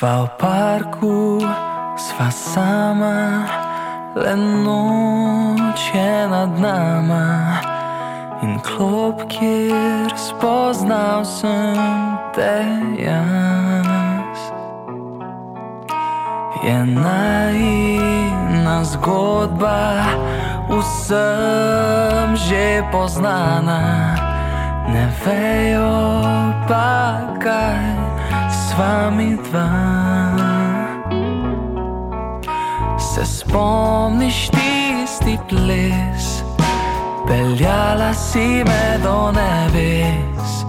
Sva v parku, sva sama, le noč je nad nama. In klop, kjer spoznal sem te jaz. Je najna zgodba, vsem že poznana, ne vejo pa vami dva. Se spomniš tisti ples, peljala si me do nebes.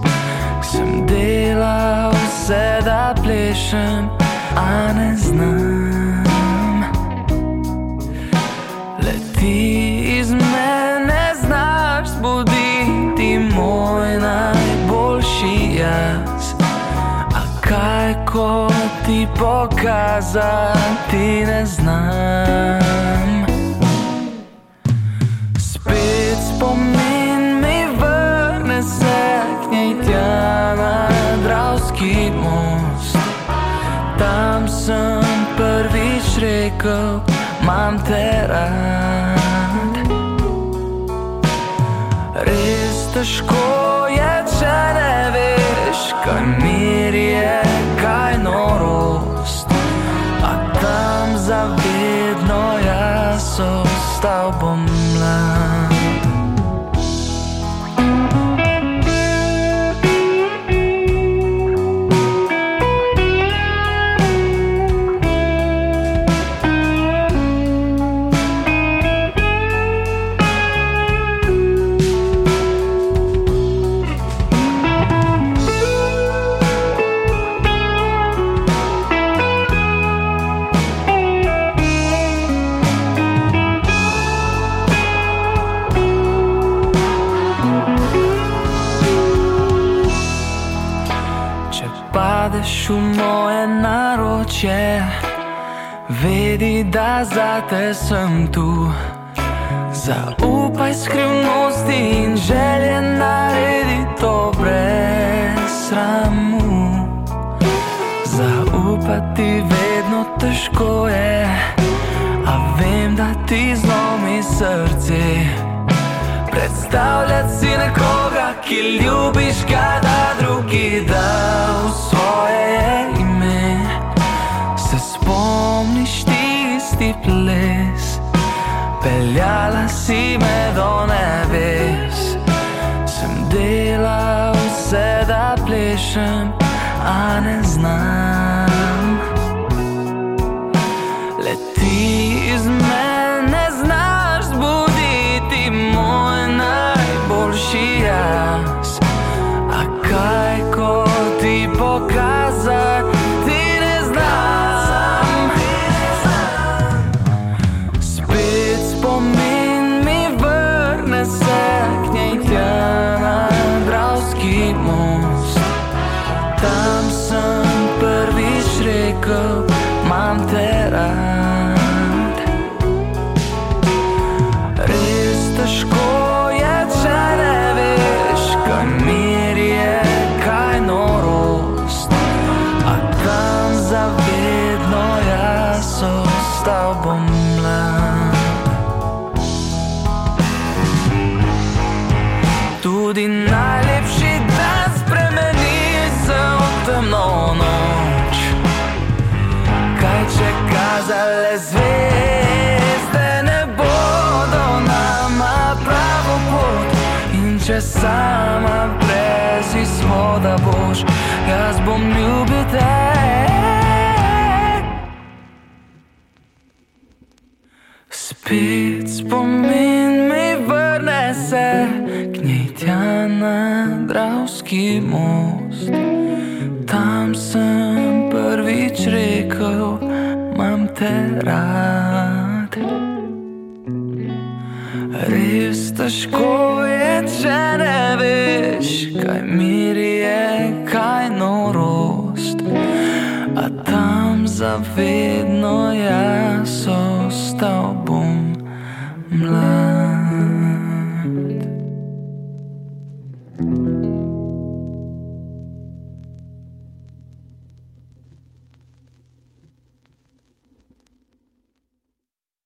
Sem delal vse, da plešem, a ne znam. Pokazati ne znam. Spet spomin mi vrne se k njej tja na Dravski most. Tam sem prvič rekel, mam te rad. Res težko je, če ne veš, kaj mir je. ostal bom mlad. Padeš v moje naročje, vedi, da za te sem tu. Zaupaj skrivnosti in želje naredi to brez sramu. Zaupati vedno težko je, a vem, da ti zlomi srce. Predstavljati si nekoga, ki ljubiš, kada drugi da v svoje peljala si me do nebes. Sem delal vse, da plešem, a ne znam. Rekel, mam te rad. Res težko je, če ne veš, kaj mir je, kaj norost. A tam zavedno jaz ostal bom če sama brez izhoda boš, jaz bom ljubil te. Spet spomin mi vrne se k njej tja na Dravski most. Tam sem prvič rekel, mam te rad. Res težko je, če ne veš, kaj mir je, kaj norost. A tam zavedno jaz ostal bom mlad.